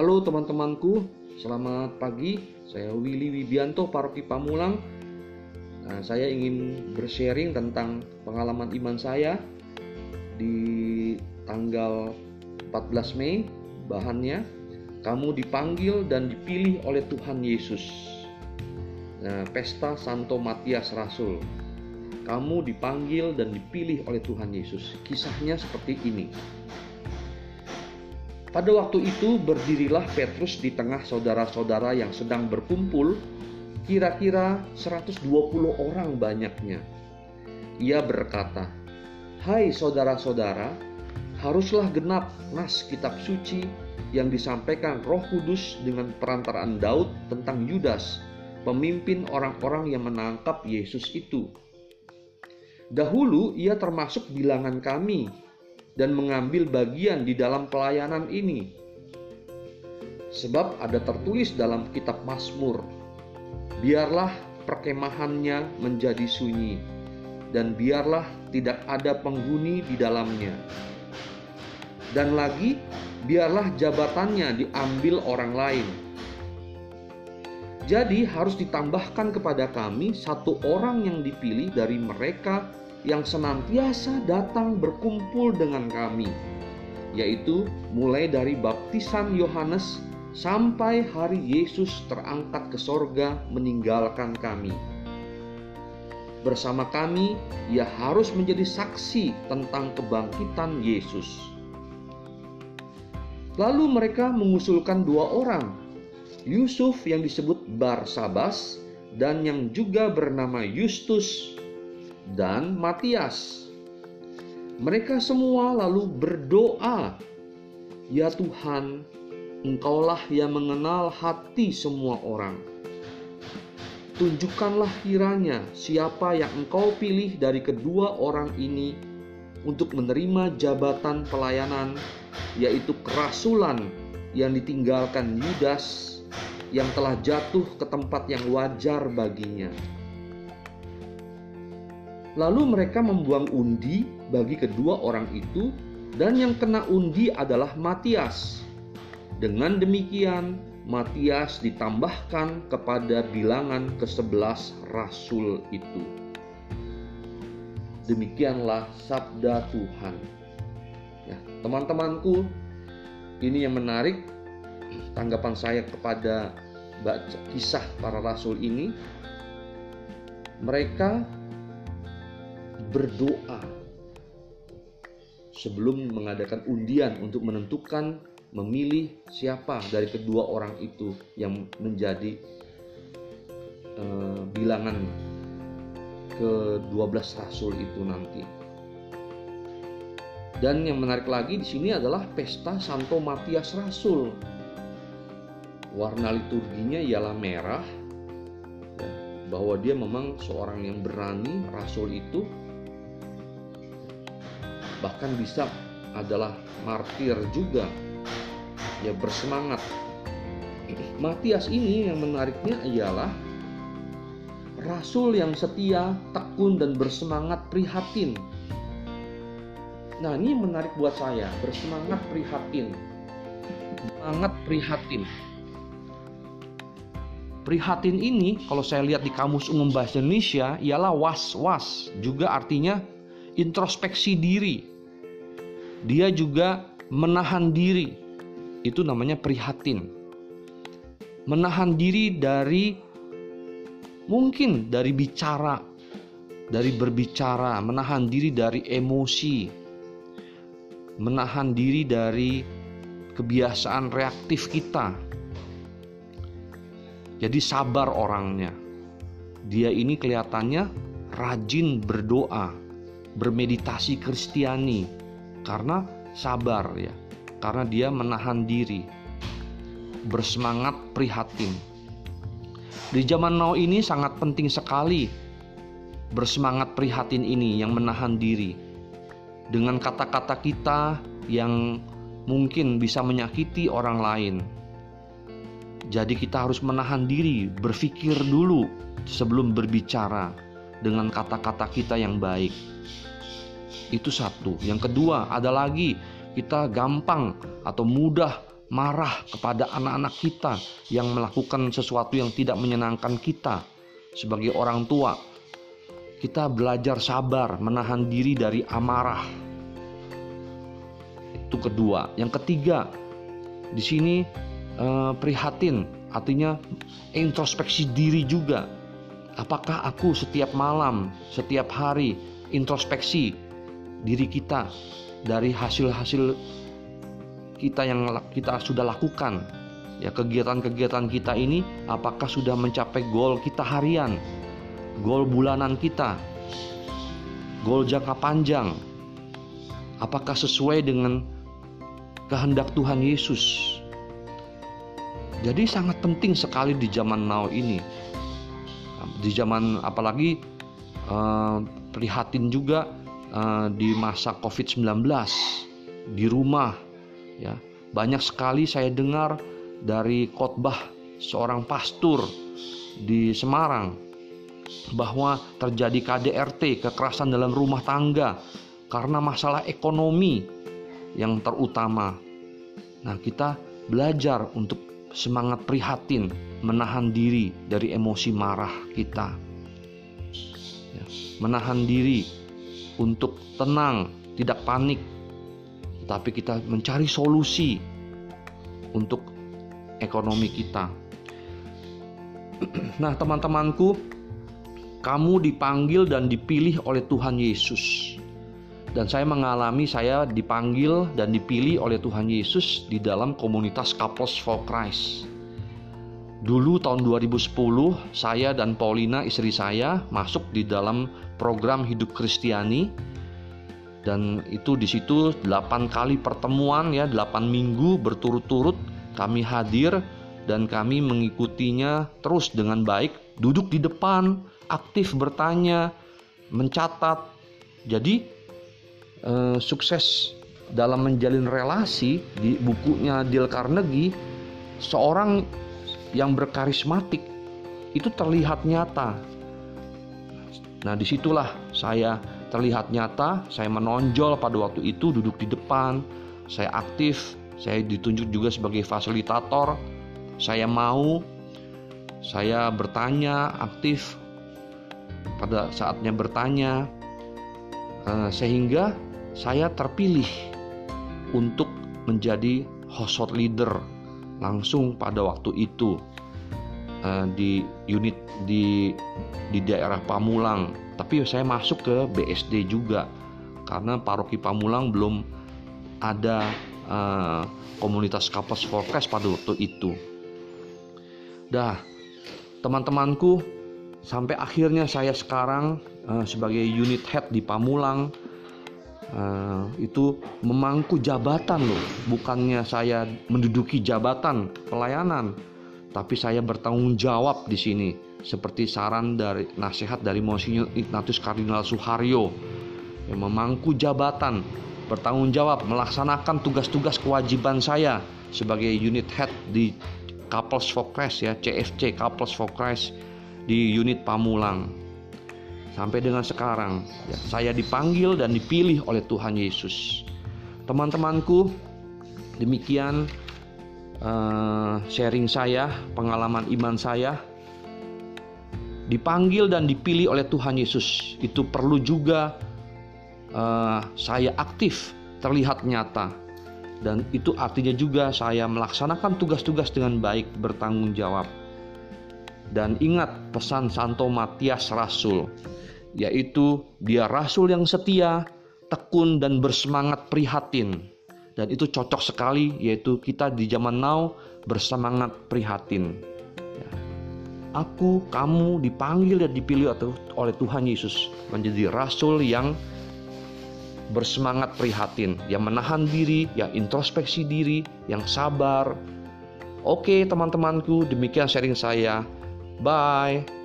Halo teman-temanku, selamat pagi. Saya Willy Wibianto, Paroki Pamulang. Nah, saya ingin bersharing tentang pengalaman iman saya di tanggal 14 Mei. Bahannya, kamu dipanggil dan dipilih oleh Tuhan Yesus. Nah, pesta Santo Matias Rasul. Kamu dipanggil dan dipilih oleh Tuhan Yesus. Kisahnya seperti ini. Pada waktu itu berdirilah Petrus di tengah saudara-saudara yang sedang berkumpul, kira-kira 120 orang banyaknya. Ia berkata, "Hai saudara-saudara, haruslah genap nas kitab suci yang disampaikan Roh Kudus dengan perantaraan Daud tentang Yudas, pemimpin orang-orang yang menangkap Yesus itu. Dahulu ia termasuk bilangan kami dan mengambil bagian di dalam pelayanan ini. Sebab ada tertulis dalam kitab Mazmur, biarlah perkemahannya menjadi sunyi, dan biarlah tidak ada penghuni di dalamnya. Dan lagi, biarlah jabatannya diambil orang lain. Jadi harus ditambahkan kepada kami satu orang yang dipilih dari mereka yang senantiasa datang berkumpul dengan kami, yaitu mulai dari baptisan Yohanes sampai hari Yesus terangkat ke sorga meninggalkan kami. Bersama kami, ia harus menjadi saksi tentang kebangkitan Yesus. Lalu mereka mengusulkan dua orang, Yusuf yang disebut Barsabas dan yang juga bernama Justus dan Matias. Mereka semua lalu berdoa, "Ya Tuhan, Engkaulah yang mengenal hati semua orang. Tunjukkanlah kiranya siapa yang Engkau pilih dari kedua orang ini untuk menerima jabatan pelayanan, yaitu kerasulan yang ditinggalkan Yudas yang telah jatuh ke tempat yang wajar baginya." Lalu mereka membuang undi bagi kedua orang itu, dan yang kena undi adalah Matias. Dengan demikian, Matias ditambahkan kepada bilangan ke-11 rasul itu. Demikianlah sabda Tuhan. Ya, teman-temanku, ini yang menarik tanggapan saya kepada kisah para rasul ini. Mereka berdoa sebelum mengadakan undian untuk menentukan memilih siapa dari kedua orang itu yang menjadi uh, bilangan ke-12 rasul itu nanti. Dan yang menarik lagi di sini adalah pesta Santo Matias Rasul. Warna liturginya ialah merah, ya, bahwa dia memang seorang yang berani, rasul itu bahkan bisa adalah martir juga ya bersemangat Matias ini yang menariknya ialah rasul yang setia, tekun dan bersemangat prihatin. Nah, ini menarik buat saya, bersemangat prihatin. Semangat prihatin. Prihatin ini kalau saya lihat di kamus umum bahasa Indonesia ialah was-was, juga artinya introspeksi diri. Dia juga menahan diri. Itu namanya prihatin. Menahan diri dari mungkin dari bicara, dari berbicara, menahan diri dari emosi, menahan diri dari kebiasaan reaktif kita. Jadi sabar orangnya. Dia ini kelihatannya rajin berdoa, bermeditasi Kristiani. Karena sabar ya, karena dia menahan diri, bersemangat prihatin. Di zaman now ini sangat penting sekali bersemangat prihatin ini yang menahan diri. Dengan kata-kata kita yang mungkin bisa menyakiti orang lain. Jadi kita harus menahan diri, berpikir dulu sebelum berbicara dengan kata-kata kita yang baik. Itu satu. Yang kedua, ada lagi kita gampang atau mudah marah kepada anak-anak kita yang melakukan sesuatu yang tidak menyenangkan kita sebagai orang tua. Kita belajar sabar, menahan diri dari amarah. Itu kedua. Yang ketiga, di sini eh, prihatin, artinya introspeksi diri juga. Apakah aku setiap malam, setiap hari introspeksi diri kita dari hasil-hasil kita yang kita sudah lakukan? Ya kegiatan-kegiatan kita ini apakah sudah mencapai goal kita harian? Goal bulanan kita? Goal jangka panjang? Apakah sesuai dengan kehendak Tuhan Yesus? Jadi sangat penting sekali di zaman now ini di zaman apalagi uh, prihatin juga uh, di masa COVID-19 di rumah ya banyak sekali saya dengar dari khotbah seorang pastor di Semarang bahwa terjadi KDRT kekerasan dalam rumah tangga karena masalah ekonomi yang terutama. Nah, kita belajar untuk semangat prihatin, menahan diri dari emosi marah kita. Ya, menahan diri untuk tenang, tidak panik, tapi kita mencari solusi untuk ekonomi kita. Nah, teman-temanku, kamu dipanggil dan dipilih oleh Tuhan Yesus. Dan saya mengalami saya dipanggil dan dipilih oleh Tuhan Yesus di dalam komunitas Couples for Christ. Dulu tahun 2010 saya dan Paulina istri saya masuk di dalam program hidup Kristiani dan itu di situ 8 kali pertemuan ya 8 minggu berturut-turut kami hadir dan kami mengikutinya terus dengan baik duduk di depan aktif bertanya mencatat jadi eh, sukses dalam menjalin relasi di bukunya Dale Carnegie seorang yang berkarismatik itu terlihat nyata. Nah di situlah saya terlihat nyata, saya menonjol pada waktu itu duduk di depan, saya aktif, saya ditunjuk juga sebagai fasilitator, saya mau, saya bertanya aktif. Pada saatnya bertanya, eh, sehingga saya terpilih untuk menjadi host leader langsung pada waktu itu eh, di unit di di daerah Pamulang tapi saya masuk ke BSD juga karena paroki Pamulang belum ada uh, komunitas kapas forecast pada waktu itu. Dah, teman-temanku, sampai akhirnya saya sekarang uh, sebagai unit head di Pamulang uh, itu memangku jabatan loh, bukannya saya menduduki jabatan pelayanan, tapi saya bertanggung jawab di sini. Seperti saran dari nasihat dari Monsinyur Ignatius Kardinal Suharyo yang memangku jabatan bertanggung jawab melaksanakan tugas-tugas kewajiban saya sebagai unit head di for Christ ya CFC for Christ di unit Pamulang sampai dengan sekarang ya, saya dipanggil dan dipilih oleh Tuhan Yesus. Teman-temanku demikian uh, sharing saya pengalaman iman saya. Dipanggil dan dipilih oleh Tuhan Yesus. Itu perlu juga uh, saya aktif terlihat nyata. Dan itu artinya juga saya melaksanakan tugas-tugas dengan baik bertanggung jawab dan ingat pesan Santo Matias Rasul yaitu dia rasul yang setia tekun dan bersemangat prihatin dan itu cocok sekali yaitu kita di zaman now bersemangat prihatin aku, kamu dipanggil dan dipilih oleh Tuhan Yesus menjadi rasul yang bersemangat prihatin, yang menahan diri, yang introspeksi diri, yang sabar. Oke, teman-temanku, demikian sharing saya. Bye.